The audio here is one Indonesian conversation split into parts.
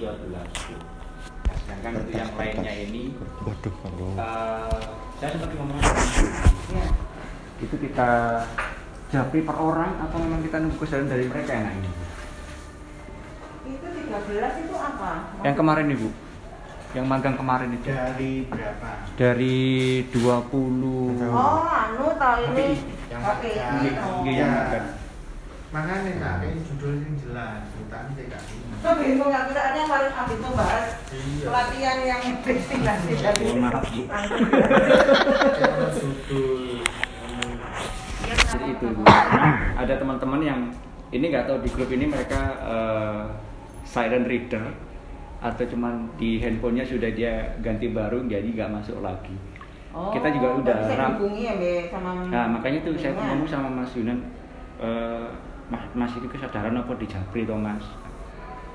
13 Nah, sedangkan untuk yang lainnya ini Waduh, eh, saya sempat ngomong Ya. itu kita japri per orang atau memang kita nunggu kesadaran dari mereka yang ini Itu 13 itu apa? yang kemarin ibu yang magang kemarin itu Dari berapa? dari 20 Oh, anu tau ini. Yang Oke. Iya, yang magang. Makanya tak ini judulnya yang jelas, bukan TKI. Saya bingung ya, kita ada yang paling abis itu bahas Iya. pelatihan yang destinasi dari Mohon maaf, Bu. Judul. Jadi itu Bu. ada teman-teman yang ini nggak tahu di grup ini mereka eh, silent reader atau cuman di handphonenya sudah dia ganti baru jadi nggak masuk lagi. Oh, Kita juga udah ram- ya Be, sama Nah makanya tuh saya ngomong sama Mas Yunan, eh, mas, mas itu kesadaran apa di Japri toh Mas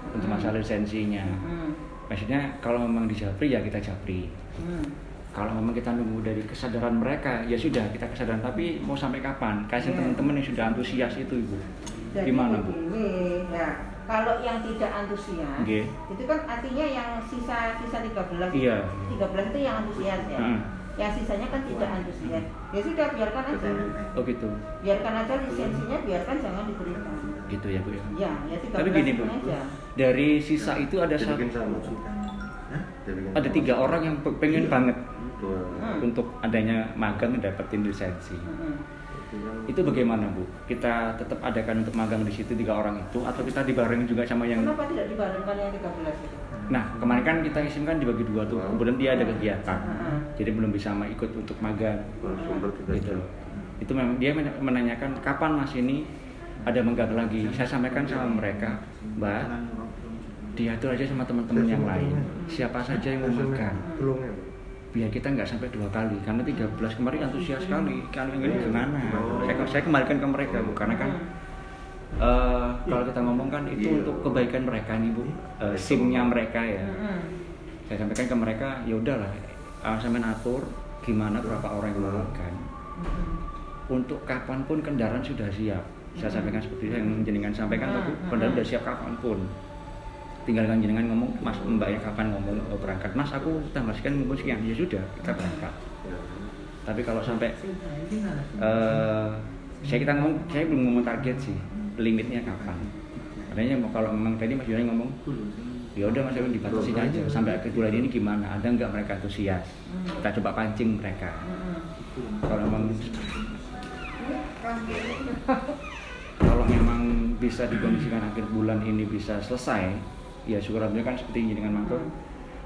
untuk Hmm. masalah lisensinya. Hmm. Maksudnya kalau memang di Japri ya kita Japri. Hmm. Kalau memang kita nunggu dari kesadaran mereka ya sudah kita kesadaran tapi mau sampai kapan? Kasih Iya. teman-teman yang sudah antusias itu ibu. Jadi Gimana bu? ya kalau yang tidak antusias, Oke. itu kan artinya yang sisa sisa 13 itu- Iya. 13 itu yang antusias ya. Hmm. Yang sisanya kan tidak antusias. Ya sudah biarkan aja. Oh gitu, Biarkan aja lisensinya biarkan jangan diberikan. gitu ya bu ya. Ya, ya 13 Tapi gini, Bu. aja. Dari sisa itu ada satu, ada tiga orang yang pe- pengen banget Dua. Hmm. untuk adanya magang dapetin lisensi. Hmm. Itu bagaimana bu? Kita tetap adakan untuk magang di situ tiga orang itu atau kita dibarengin juga sama yang Kenapa tidak dibarengkan yang 13 itu? Nah, kemarin kan kita isim kan dibagi dua tuh. Kemudian dia ada kegiatan. Heeh. Jadi belum bisa sama ikut untuk magang. Gitu. Itu memang dia men- menanyakan kapan Mas ini ada magang lagi. Saya sampaikan sama mereka, Mbak, diatur aja sama teman-teman yang lain. Siapa saja yang mau magang. Belum ya. Biar kita nggak sampai dua kali. Karena 13 kemarin antusias sekali. Kalau yang ini gimana? Saya, saya kembalikan ke mereka, Bu. Karena kan eh, kalau kita ngomong kan itu Iya. untuk kebaikan mereka nih, Bu. Eh, SIM-nya mereka ya. Hmm. saya sampaikan ke mereka ya udahlah uh, sampai atur gimana berapa orang yang mau makan Hmm. untuk kapan pun kendaraan sudah siap. Saya sampaikan seperti itu yang jenengan sampaikan Hmm, tuh hmm, kendaraan sudah siap kapan pun. Tinggal kan jenengan ngomong mas mbaknya kapan ngomong oh, berangkat? Mas aku tanggal sekian ngumpul sekian ya sudah kita berangkat. Tapi kalau sampai eh saya kita ngomong saya belum ngomong target sih limitnya kapan? Mau kalau memang tadi mas Yunani ngomong ya udah mas Yunani dibatasi aja. Sampai akhir bulan ini gimana? Ada nggak mereka antusias? Kita coba pancing mereka. Kalau memang kalau memang bisa dikondisikan akhir bulan ini bisa selesai ya syukur alhamdulillah kan seperti ini dengan matur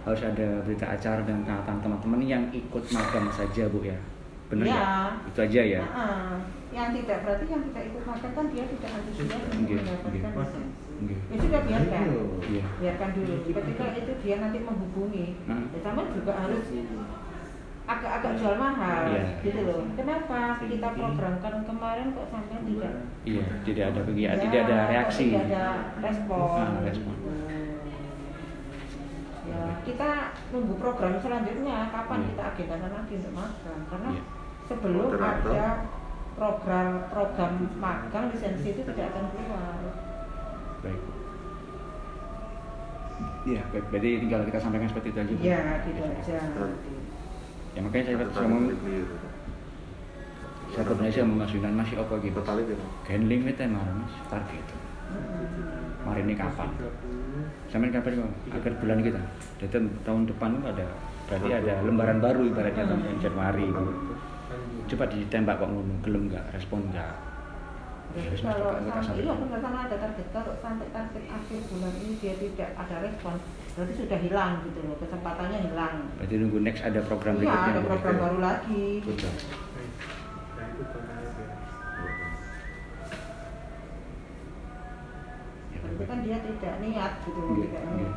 harus ada berita acara dan kehatan teman-teman yang ikut magang saja bu ya benar ya, Ya. itu aja ya Heeh. Yang tidak berarti yang kita ikut makan kan dia tidak antusias untuk mendapatkan lisensi. Ya sudah biarkan. Iya. Biarkan dulu. Ketika itu dia nanti menghubungi, Hmm. ya sama juga harus agak-agak jual mahal Iya. gitu loh. Kenapa kita programkan kemarin kok sampai tidak? iya tidak ada kegiatan Ya, tidak ada reaksi Tidak ada respon. Ah, respon. Ya, kita nunggu program selanjutnya kapan Iya. kita agendakan lagi untuk magang karena Iya. Sebelum Moderator. ada program program magang lisensi itu tidak akan keluar. baik Iya, baik. Berarti tinggal kita sampaikan seperti itu aja. Bu. Iya, gitu aja. Ya makanya saya saya sebenarnya sama Mas Yunan masih apa gitu. Total itu. Gen limit ya mas target. Mm-mm. Mari ini kapan? Sampai kapan kok? Akhir bulan kita. Jadi tahun depan ada berarti ada lembaran baru ibaratnya tahun Januari. Bu. Coba ditembak kok ngono, gelem nggak, respon nggak. Ya, Jadi kalau sampai iya benar sama ada target kalau sampai target akhir bulan ini dia tidak ada respon berarti sudah hilang gitu loh kesempatannya hilang. Berarti nunggu next ada program Iya berikutnya. ada Bu. program baru lagi. Betul. Ya, baik. kan dia tidak niat gitu loh Iya, tidak iya. niat.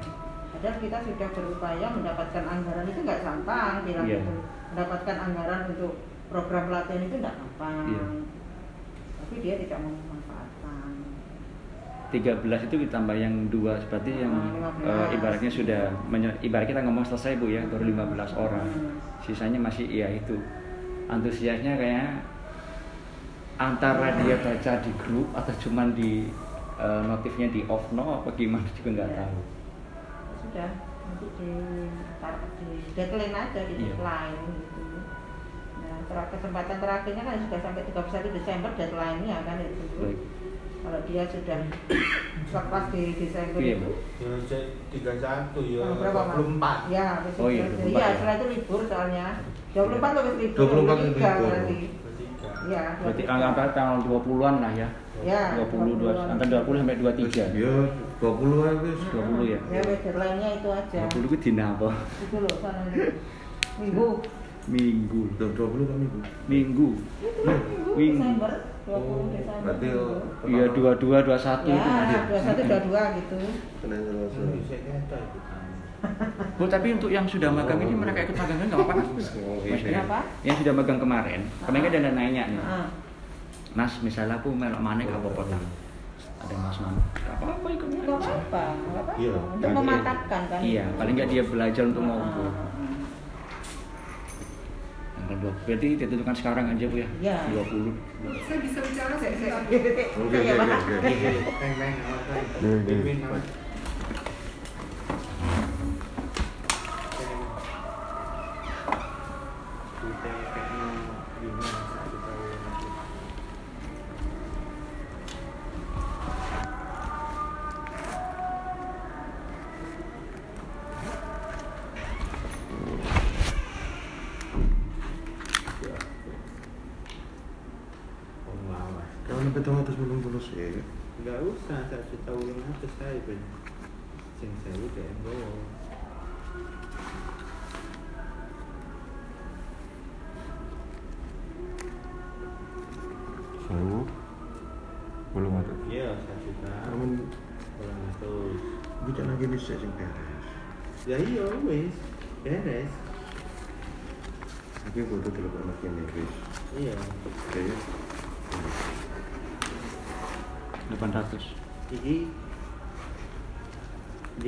Padahal kita sudah berupaya mendapatkan anggaran itu nggak gampang bilang Iya. gitu. Mendapatkan anggaran untuk program pelatihan itu nggak gampang. Iya. Tapi dia tidak mau memanfaatkan. 13 itu ditambah yang dua seperti yang Ah, 15. eh, ibaratnya sudah ibarat kita ngomong selesai Bu ya baru 15 orang. Hmm. Sisanya masih ya itu. Antusiasnya kayak antara dia baca di grup atau cuman di eh, notifnya di off no apa gimana juga nggak Iya. tahu. udah nanti di di deadline aja di Iya. deadline gitu nah ter- kesempatan terakhirnya kan sudah sampai 31 Desember deadline-nya kan itu Baik. kalau dia sudah lepas di Desember Iya, itu Bu. Ya, cek 31 ya. Berapa, Mas? 24. Ya, Oh iya, berarti. 24 Iya, ya. setelah itu libur soalnya. 24 lebih libur. 24 lebih 23 libur. berarti. 23. Iya, Berarti 23. angka tanggal 20-an lah ya. Ya, 20 dua, antara 20 sampai 23. Ya 20 aja wis. 20 ya. Ya, deadline-nya itu aja. 20 itu dina apa? Itu loh. Minggu. Minggu. Udah 20 kan minggu. Minggu. Kan minggu Minggu. Desember. 20 Oh, Desember. berarti, minggu. oh, Iya 22 21 itu nanti. Ya, 21 22 gitu. Kan kita ikutan. Bu, tapi untuk yang sudah magang ini mereka ikut magang kan nggak apa-apa kan? Oh, iya. Maksudnya Kenapa? yang sudah magang kemarin, kemarin kan ada nanya nih. Heeh. Mas, misalnya aku melok mana apa tang? Ada Mas Man. Gak apa-apa ikut Enggak aja. apa-apa, enggak apa-apa. Iya. Untuk memantapkan kan. Iya, paling nggak dia belajar untuk mau Heeh. Tanggal 20. Berarti ditentukan sekarang aja Bu ya. Iya. 20. Saya bisa bicara sek. Oke Saya, oke Pak. oke. Beng beng nama saya. Atas belum lulus ya. Enggak usah, tak juta ulun atas saya ben. Sing saya udah nggawa. Sewu. Belum ada. Iya, satu juta. Namun Kurang atus. bicara lagi nih saya sing beres. Ya iya wis, beres. Tapi kudu telepon lagi nih wis. Iya. Oke ya. 800 jadi D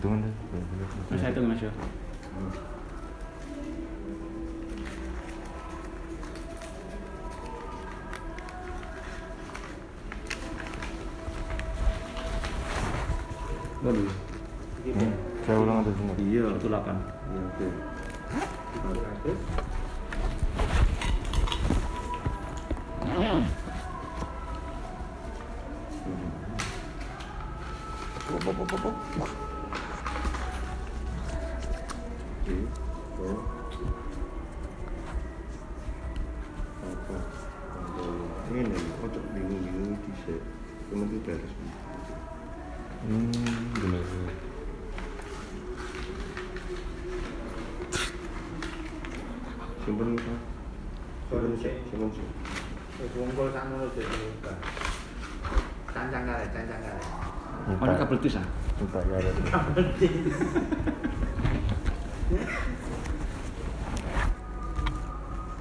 Itu mana? mas itu mas yo Waduh. Saya ulang atas semua. Iya, itu 8. Iya, oke. Okay. 800. Yeah. Cancang kare, cancang kare. Oh ini kabel tis ah? Ya.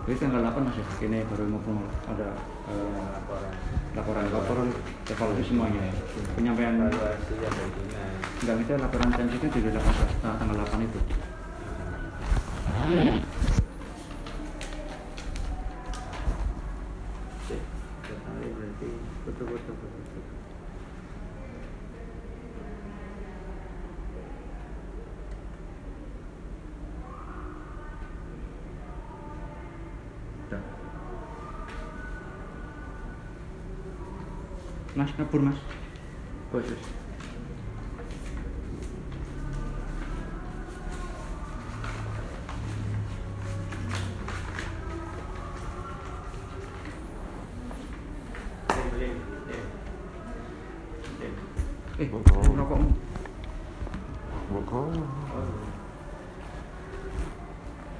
Jadi tanggal 8 Mas ya, ini baru ngobrol ada eh, Laporan. laporan laporan evaluasi semuanya ya. Penyampaian Evaluasi ya begini. enggak kita laporan tensinya juga eh, tanggal 8 itu. Cek, sekali berarti betul-betul betul. Udah. Mas kabur Mas. Bos. Eh, Oh. rokokmu.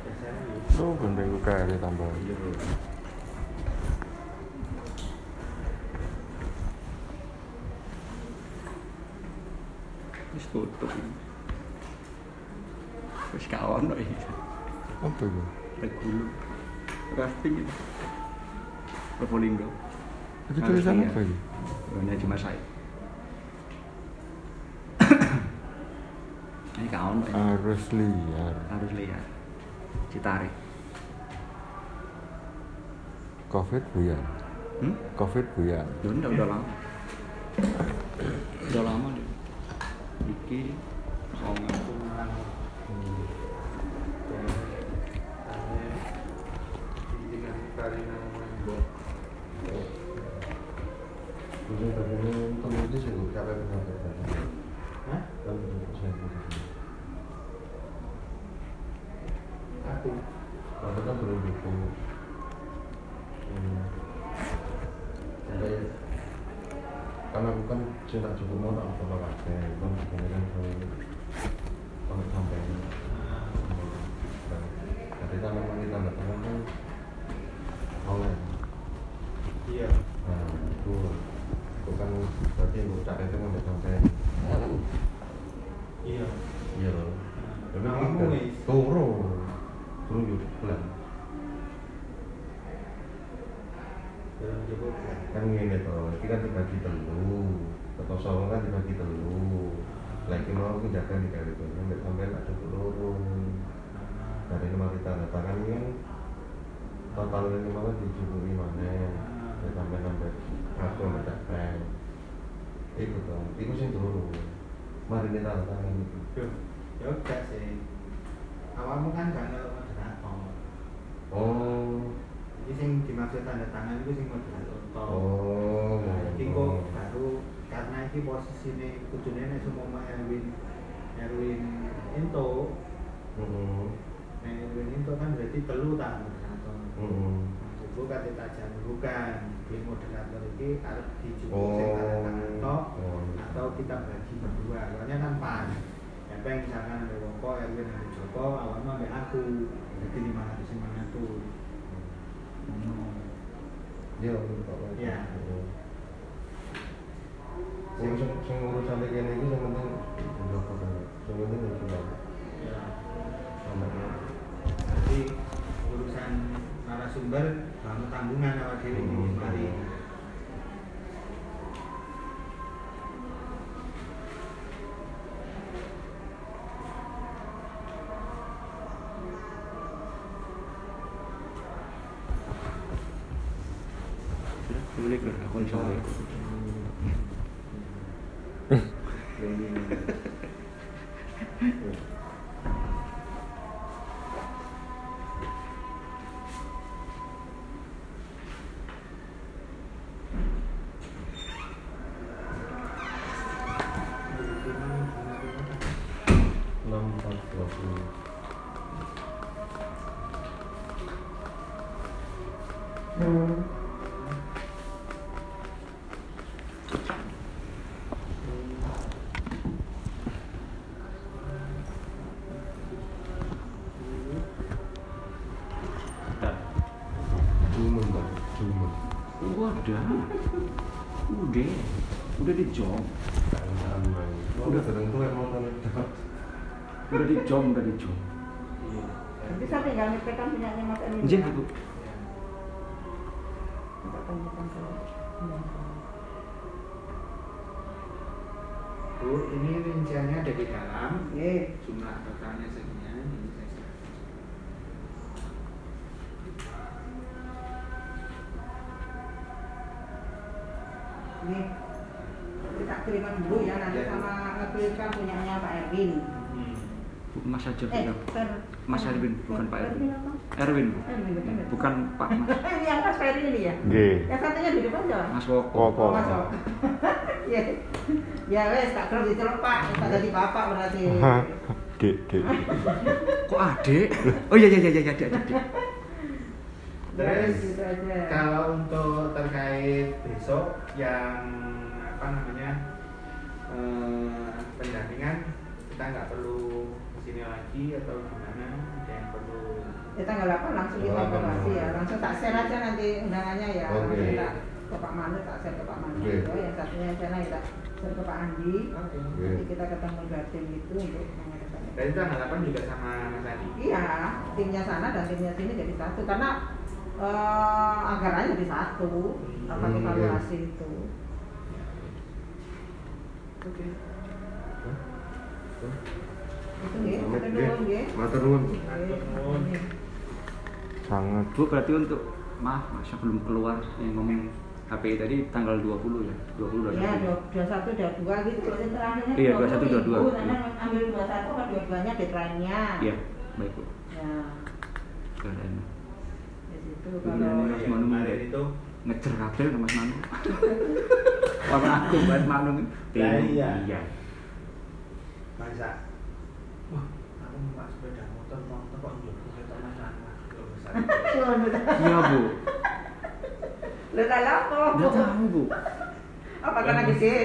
Biasanya Oh, itu kaya tambah. Ini. Wis kawan kok ini. Apa itu? Regulu. Rafting itu. Probolinggo. Itu tulisan apa ini? Benar cuma saya. ini kawan kok ini. Arus liar. Harus lihat. Citarik. Covid buyan. Hmm? Covid buyan. Ya udah udah lama. siji songo Semarang. Hmm. Ane dengan Karina Mbok. Ini bagiannya untung itu sih gue capek sampai tadi. Hah? Kan saya gitu. Aku. Kan belum buku. Hmm. Sampai karena aku kan cinta cukup mau tak apa apa kan kemudian kalau kalau sampai jadi kan memang kita tanda tangan kan online Iya. nah itu itu kan berarti cara itu sampai sampai Iya. iya loh kan wis. turun turun juga cukup. kan gini toh ini kan dibagi atau solo kan dibagi telu. Lagi mau jaga di kali sampai sampai tak cukup loro dari nomor kita tanda tangan ini kan total ini malah dicukupi mana? Ya sampai sampai aku capek itu toh itu sih dulu. Mari ini tanda tangan itu. Duh, ya udah sih. Awalmu kan gak ngelok moderator. oh. Jadi sing dimaksud tanda tangan itu sing moderator. oh Nah, iki kok baru karena iki posisine kudune nek seumpama Erwin Erwin ento, hmm nek Erwin ento kan berarti telu tak moderator. hmm Maksudku kate tak jan bukan di moderator iki arep dicukup Oh. sing tangan tok Oh. atau kita bagi berdua. Soalnya kan pas. Ya pengen misalkan ada Woko, Erwin, ada Joko, awalnya ambil aku. Jadi 500 500. Iya. Iya. Sing sing urusan iki kene iki sing penting kan. Sing penting itu. Ya. Jadi urusan narasumber bangun tanggungan awak dhewe iki Hmm. mari. 620. Udah, udah, udah di. Udah di jom, udah di jom. Bisa tinggal nyepekan punyanya Mas Erwin. Izin ya? Ibu. Iya. Bu, ini rinciannya ada di dalam. Oke. Jumlah totalnya sekian. Ini kita kirimkan dulu ya nanti Ya. sama ngekirimkan punyanya Pak Erwin. Mas aja Eh. Fer, Mas Erwin, bukan Pak Erwin. Erwin apa? Erwin, Bu. Erwin betul. betul. Bukan Pak Mas. ini yang Mas Ferry ini ya? G. Yang satunya di depan siapa? Mas Woko. Woko. Oh, Mas Woko. Iya. Ya wes, tak perlu diceluk Pak. Kita jadi bapak berarti. G, G. Kok adik? Oh iya iya iya iya adik adik. adik. Terus gitu aja. kalau untuk terkait besok yang apa namanya eh, pendampingan kita nggak perlu ke sini lagi atau gimana? Ada yang perlu Ya tanggal 8 langsung kita 8. ya. Langsung tak share aja nanti undangannya ya. Oke. Langsung tak ke Pak Manu, tak share ke Pak Manu. Oke. Oh, yang satunya sana kita share ke Pak Andi. Oke. Nanti kita ketemu Gatim itu untuk mengadakan itu. Tanggal 8 juga sama Mas Adi. Iya, timnya sana dan timnya sini jadi satu karena eh, anggarannya jadi satu. Apa Hmm, evaluasi itu. Oke. Itu nggih, Amit, nggih. Matur nuwun. Nuwun. nggih. Sangat. Bu berarti untuk maaf Mas sebelum keluar yang ngomong HPI tadi tanggal 20 ya 20 Ya, 21 dua satu, dua dua gitu loh. Yang terakhirnya Iya, 20 21, 22. ribu, Karena ambil dua satu, kan dua duanya deadline-nya. iya baik bu Ya, keren di situ Iya, kalau iya. yang kemarin itu ngecer kabel sama Mas Manu warna aku buat Manu iya. iya masa numpak sepeda motor kok mas anak iya bu Lu tak apa? nggak tahu bu Apa karena gede?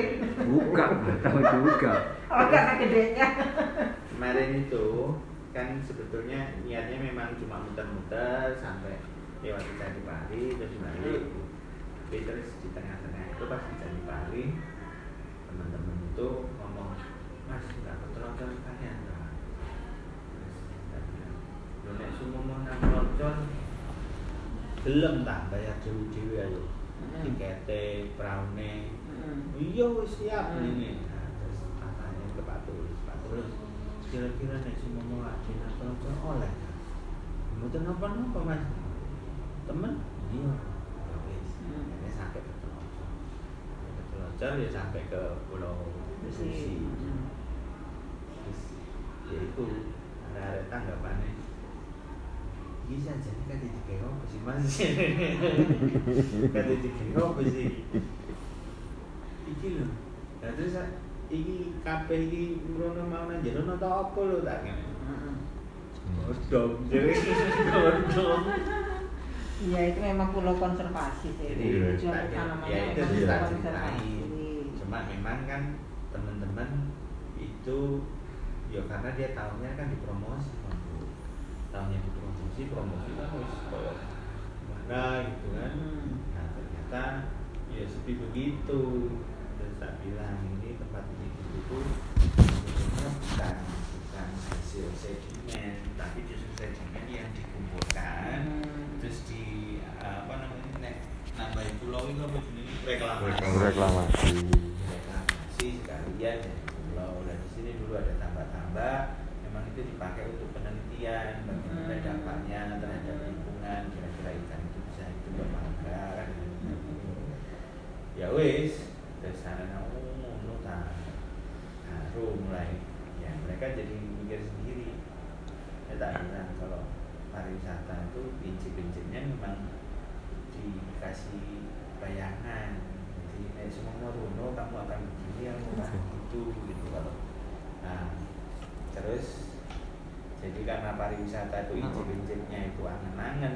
buka nggak tahu juga Apa karena gedenya? kemarin itu kan sebetulnya niatnya memang cuma muter-muter sampai lewat di Candi Pari terus balik tapi terus di tengah-tengah itu pas di Candi Pari teman-teman itu ngomong mas nggak ketelonton kalian Pak?" Lo nek mau nang ketelonton belum tak bayar dewi ayo. Tiketnya praune iya wis siap ini nah, terus katanya ke Pak Tulus Pak Tulus kira-kira nek si momo lagi nonton oleh mboten napa-napa mas. Temen? Iya. Ya wis. Ini sampai ke Telocor ya sampai ke Pulau Besi. Terus ya itu ada tanggapannya ini saja ini kan di apa sih mas? Kan di apa sih? Iki lho. Nah terus iki kabeh iki mrono mau nang jero nata apa lho tak ngene. Godhong jadi godhong Iya itu memang pulau konservasi sih. Jadi, Tujuan tak- utamanya ya itu sih konservasi. cuma memang kan teman-teman itu ya karena dia tahunya kan dipromosi Bang. tahunya dipromosi promosi kan wis koyo mana gitu kan. Hmm. nah ternyata ya seperti begitu. Terus tak bilang ini tempat ini itu sebetulnya bukan bukan hasil sedimen tapi justru sedimen yang dikumpulkan Hmm. terus di apa namanya nek nambahin pulau itu apa jenis reklamasi. Reklamasi. Reklamasi sekalian ya pulau. Dan di sini dulu ada tambah-tambah itu dipakai untuk penelitian bagaimana Hmm. dampaknya terhadap lingkungan kira-kira ikan itu bisa itu bermangga kan ya wis dari sana namu ngono ta baru mulai ya mereka jadi mikir sendiri ya tak bilang kalau pariwisata itu prinsip-prinsipnya memang dikasih bayangan jadi eh, semua mau runo kamu akan begini kamu akan begitu gitu kalau nah terus jadi pariwisata itu prinsip-prinsipnya itu angen-angen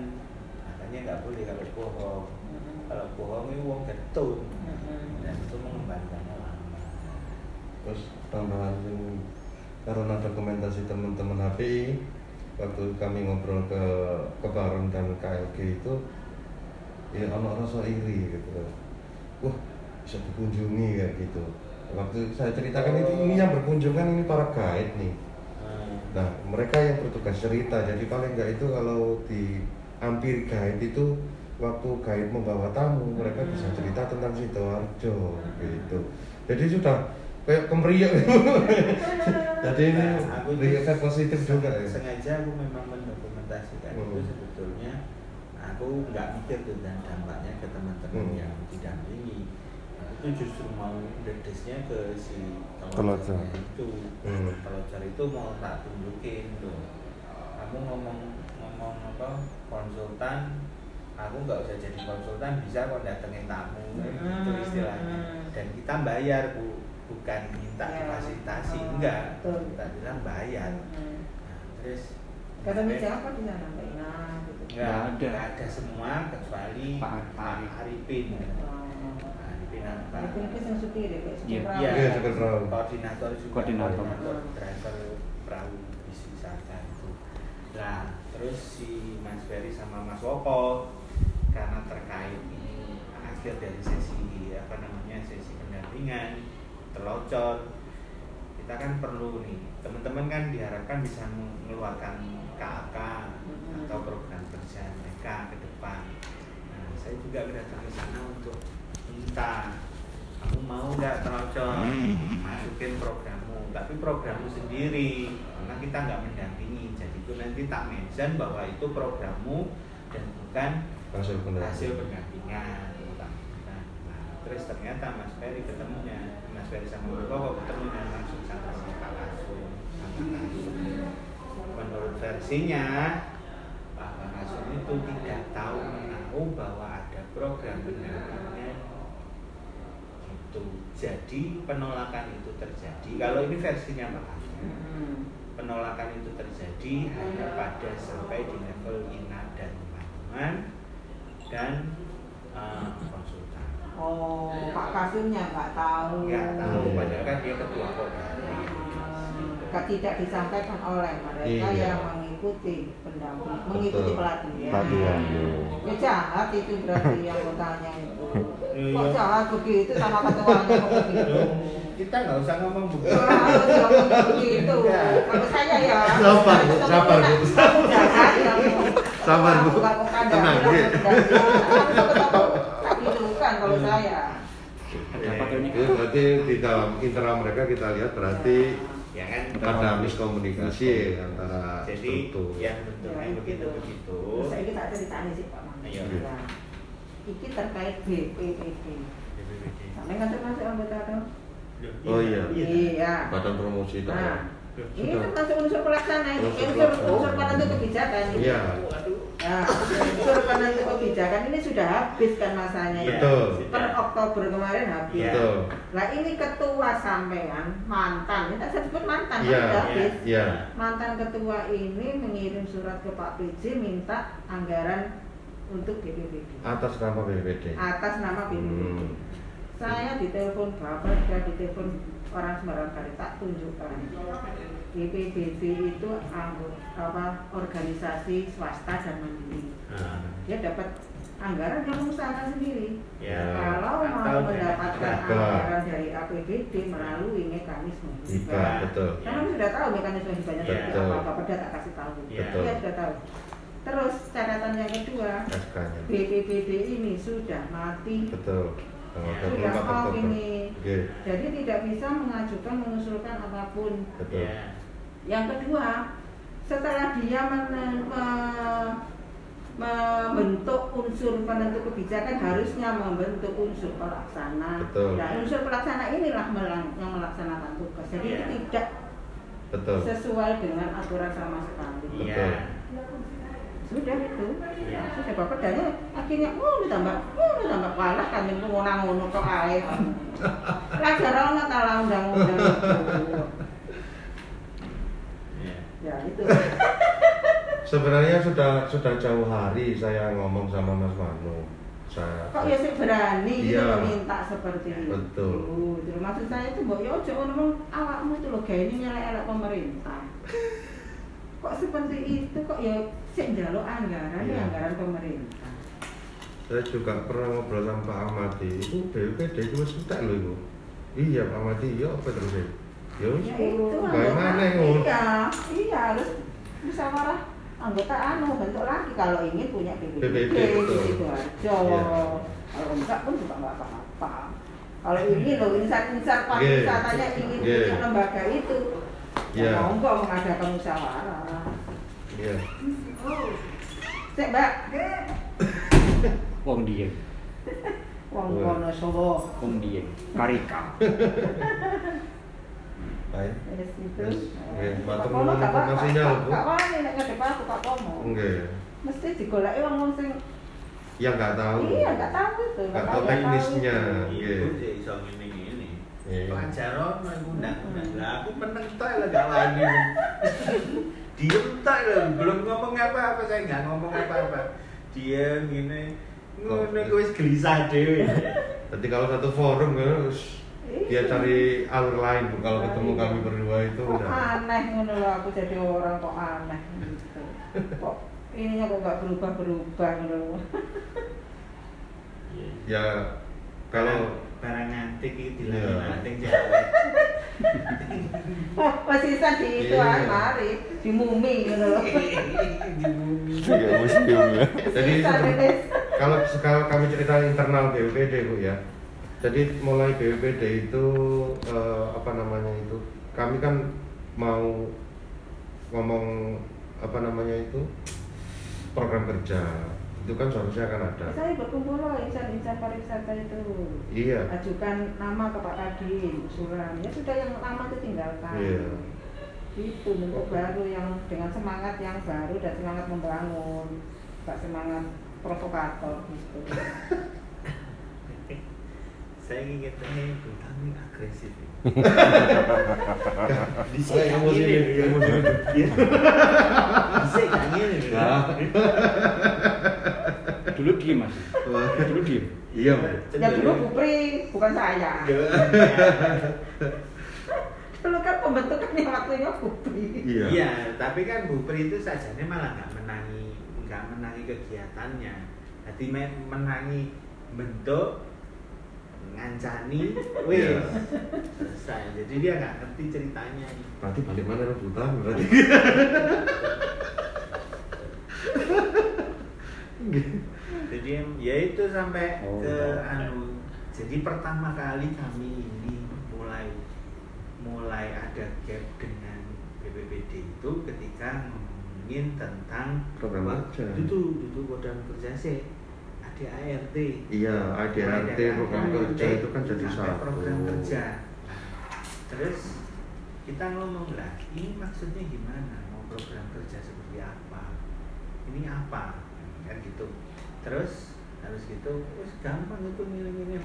makanya nggak boleh kalau bohong. Hmm. kalau bohong itu uang getun Hmm. dan itu mengembalikannya lama. Terus tambahan karena dokumentasi teman-teman HPI waktu kami ngobrol ke ke Baron dan KLG itu ya ono rasa iri gitu. Wah bisa dikunjungi kayak gitu. Waktu saya ceritakan itu ini yang berkunjung kan ini para guide nih nah mereka yang bertugas cerita jadi paling enggak itu kalau di hampir guide itu waktu guide membawa tamu mereka bisa cerita tentang sidoarjo gitu. Jadi sudah kayak kemeriak jadi ini Nah, aku positif juga ya. sengaja aku memang mendokumentasikan itu Hmm. sebetulnya. Aku nggak mikir tuh dan dampaknya ke teman-teman Hmm. yang itu justru mau dedesnya ke si telocor itu Hmm. telocor itu mau tak tunjukin tuh kamu ngomong ngomong apa konsultan aku nggak usah jadi konsultan bisa kok datengin tamu itu Hmm. istilahnya dan kita bayar bu bukan minta Ya. difasilitasi Oh, enggak betul. kita bilang bayar Hmm. Nah, terus Kata siapa di sana Mbak Ina gitu. Nggak ada. nggak ada semua kecuali Pak Pak Arifin. Pak? Yang deh kayak Iya. Iya, Iya, supir perahu. koordinator juga. Koordinator. driver perahu bis wisata itu. Nah, terus si Mas Ferry sama Mas Woko karena terkait ini akhir dari sesi apa namanya sesi pendampingan telocor kita kan perlu nih teman-teman kan diharapkan bisa mengeluarkan KAK Mhm. atau program kerja mereka ke depan. Nah, saya juga datang ke sana untuk minta kamu mau nggak telocor masukin programmu, tapi programmu sendiri. Karena kita nggak mendampingi. Jadi itu nanti tak mention bahwa itu programmu dan bukan hasil pendampingan. hasil pendampingan. Tak. terus ternyata Mas Ferry ketemunya. Mas Ferry sama Koko ketemunya langsung sama si Pak Kasum menurut versinya Pak Kasum itu tidak tahu menahu bahwa ada program pendampingnya gitu jadi penolakan itu terjadi. Kalau ini versinya Pak Kasum Hmm. penolakan itu terjadi hanya pada sampai di level inat dan patungan dan eh, konsultan. Oh, Pak Kasumnya nggak tahu. nggak tahu padahal kan dia ketua koordinasi Nggak tidak disampaikan oleh mereka Iya. yang mengikuti pendamping, mengikuti Betul. pelatihan. Pelatihan, iya. Ya jahat itu berarti yang bertanya itu. Iya. Kok jahat begitu sama ketuanya kita nggak usah ngomong begitu begitu, kalau saya ya. Sabar, sabar, jahat ya. Sabar, Bu. Tenang. Gitu kan kalau saya. Ada? Itu berarti di dalam internal mereka kita lihat berarti ya kan ada miskomunikasi antara jadi struktur. yang bentuknya begitu begitu Terus saya tak ceritanya sih Pak Mang. Iya. Ya. Iki terkait BPPD. Sampai nggak termasuk anggota tuh? Oh, iya. Iya. Badan promosi Nah, ini termasuk unsur pelaksana ini, Unsur unsur pelaksana. kebijakan ini. Iya. Nah, unsur penentu kebijakan ini sudah habis kan masanya ya. Betul. Per Oktober kemarin habis. Betul. Nah ini ketua sampean mantan, ini tak saya sebut mantan, kan Iya. sudah habis. Iya. Mantan ketua ini mengirim surat ke Pak PJ minta anggaran untuk BPPD Atas nama BPD. atas nama BPPD. Hmm. Saya ditelepon bapak dan ditelepon orang Semarang Kali tak tunjukkan. BPBD itu anggota apa organisasi swasta dan mandiri. Nah, Dia dapat anggaran dia mengusahakan sendiri. ya Kalau mau mendapatkan Hibah. anggaran dari APBD melalui mekanisme Hibah, betul. Karena kami sudah tahu mekanisme hibahnya seperti Betul. apa, Bapak tak kasih tahu. Iya. Betul. Dia sudah tahu. Terus catatan yang kedua. BPBD ini sudah mati Betul. Tanggal sudah 24 mau ini Oke. jadi tidak bisa mengajukan mengusulkan apa pun Betul. ya yang kedua setelah dia men- me- membentuk unsur penentu kebijakan harusnya membentuk unsur pelaksana Betul. nah unsur pelaksana inilah yang melaksanakan tugas jadi itu tidak Betul. sesuai dengan aturan sama sekali iya sudah itu Iya. sudah bapak dari akhirnya oh ditambah oh ditambah kalah kan yang ngono ngono kok ae pelajar ono ta lah undang-undang itu. Ya itu Sebenarnya sudah sudah jauh hari saya ngomong sama Mas Manu. Saya kok ya sih berani gitu Iya. meminta seperti itu Betul. Gitu. maksud saya itu mbok yo ojo ngomong awakmu itu loh gaya ini nyelek-elek pemerintah kok seperti itu kok ya sik njaluk anggaran ya anggaran pemerintah saya juga pernah ngobrol sama Pak Ahmadi itu BPD itu entek lho iku. Iya Pak Ahmadi, ya apa terus ya? Wis itu gawe anggota maneh ngono. iya iya harus musyawarah anggota anu bentuk lagi kalau ingin punya BPD BPD, betul. itu aja Iya. kalau enggak pun juga enggak apa-apa kalau ingin loh insan-insan Iya. pariwisatanya ingin Iya. punya lembaga itu Iya. ya monggo mengadakan musyawarah Iya. Cek mbak Wong dieng, wong. Wonosobo wong dieng, karika. Wis gitu. Wis, nggih, matur nuwun lho, Bu. gak wani nek ngadep aku. Nggih. Mesti digoleki wong sing Ya nggak tahu. iya nggak tahu itu. Nggak tahu teknisnya. itu. Nggih. Iso ngene ngene. Iya. Pelajaran nang undang-undang. Lah aku meneng tok lah gak wani. Diem tok lho, belum ngomong apa-apa, saya nggak ngomong apa-apa. Diem ngene. Ngono wis gelisah dhewe. Nanti kalau satu forum ya, wis, dia Iya. cari alur lain Bu. Kalau ketemu kami berdua itu kok udah. aneh ngono lho aku jadi orang kok aneh gitu. Kok ininya kok nggak berubah-berubah ngono. lho. Ya kalau barang antik iki Iya. dilakukan antik Jawa. Oh, masih bisa di itu Iya. ah, mari di mumi ngono lho. Kayak museum ya. Jadi kalau kalau kami cerita internal BPD bu ya. Jadi mulai BPD itu eh, apa namanya itu kami kan mau ngomong apa namanya itu program kerja itu kan seharusnya akan ada Saya berkumpul loh insan-insan pariwisata itu. iya Ajukan nama ke Pak Kadin, usulan. Ya sudah yang lama itu tinggalkan. Iya. Itu bentuk baru yang dengan semangat yang baru dan semangat membangun. Gak semangat provokator gitu. Saya ingin tanya itu, kami agresif. Saya emosi ini, ini, emosi ini. Bisa ngene lho. Nah. Dulu diem mas. Dulu diem. iya Bu. Ya dulu Bupri, bukan saya. Dulu kan pembentukannya waktunya Bupri. iya Iya, tapi kan Bu Pri itu sajane malah nggak menangi nggak menangi kegiatannya. Jadi me- menangi bentuk ngancani, wis Iya. selesai. Jadi dia nggak ngerti ceritanya. berarti balik mana rebutan berarti Jadi ya itu sampai Oh. ke anu. Jadi pertama kali kami ini mulai mulai ada gap dengan BPBD itu ketika ngomongin tentang Program kerja. Itu itu program kerja sih. Ada ART. iya dari program kerja itu kan jadi satu program kerja. Terus kita ngomong lah, ini maksudnya gimana? Mau program kerja seperti apa? Ini apa? Kan gitu. Terus harus gitu, terus gampang itu milih-milih.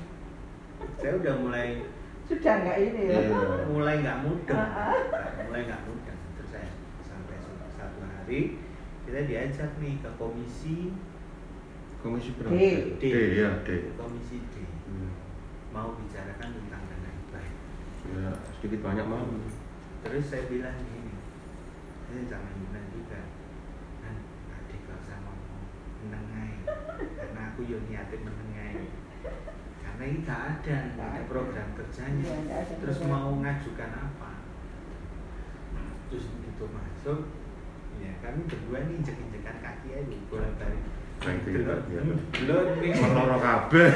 Saya udah mulai Sudah nggak ini ya. Iya. mulai nggak mudah, Ah, ah. mulai nggak mudah. Terus saya sampai satu hari kita diajak nih ke komisi komisi berapa D. D ya D komisi D Hmm. mau bicarakan tentang dana hibah. ya sedikit banyak mau Terus saya bilang gini, ini jangan bilang juga, kan adik gak usah ngomong menengai, karena aku yo niatin menengai. Karena ini gak ada, nggak ada program kerjanya. Iya, Terus mau ngajukan apa? Terus begitu masuk, ya kami berdua nih injek-injekan kaki aja, bolak nih. Loro kabeh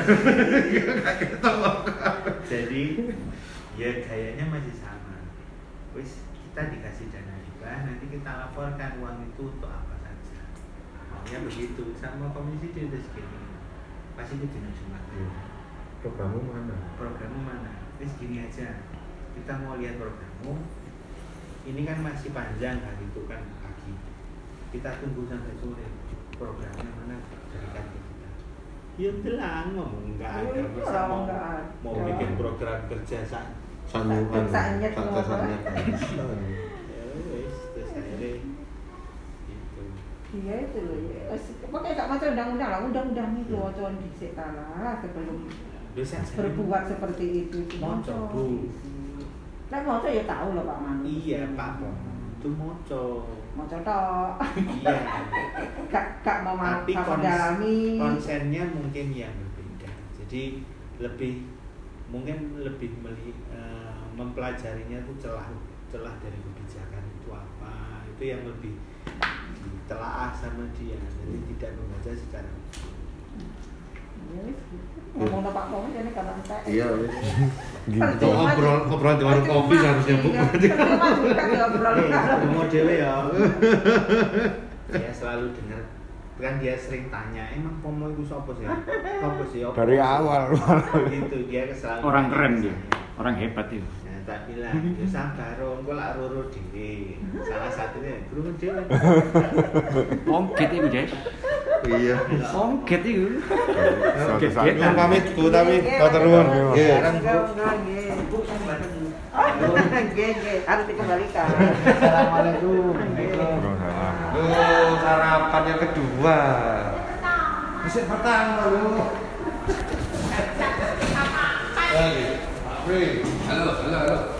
Jadi ya gayanya masih sama. Wis kita dikasih dana hibah, nanti kita laporkan uang itu untuk apa saja. Maunya begitu. Sama komisi dia udah segini. Pasti itu dina Jumat. Iya. programmu mana Programmu mana? Wis gini aja. Kita mau lihat programmu. Ini kan masih panjang hari itu kan pagi. Kita tunggu sampai sore. Programnya mana? Ke kita. Ya telah ngomong enggak ada Oh, masa mau, nggak ada. mau bikin program kerja sak sanyukan Sanyet ya gitu. Iya itu loh ya. Pokoknya gak macam undang-undang lah, undang-undang itu wacan dhisik lah sebelum dosen saya berbuat seperti itu. moco bu. Lah moco ya tahu loh Pak Manu. iya pak itu moco Moco tok. iya Gak gak mau ma- tapi kons- mendalami. konsennya mungkin yang berbeda jadi lebih mungkin lebih meli, eh, mempelajarinya itu celah celah dari kebijakan itu apa itu yang lebih ditelaah sama dia jadi tidak membaca secara Ngomong Pak Pong jadi kalau entek. iya wis Gitu. Itu ngobrol ngobrol di warung kopi seharusnya bu Iya, ya obrolan Eh, dewe ya. dia selalu dengar kan dia sering tanya emang pomo itu siapa sih apa sih Dari sih?" awal gitu dia selalu Orang keren ke dia, saya. orang hebat itu. Nah, tak bilang, ya sabar, engko lak roro dhewe. Salah satunya guru dhewe. Ongket itu guys, iya ongket itu. Gegetan. Nyuwun pamit bu tapi matur nuwun nggih, harus dikembalikan. Assalamualaikum. Oh, sarapan yang kedua. Bisa pertama lu. Halo, halo, halo.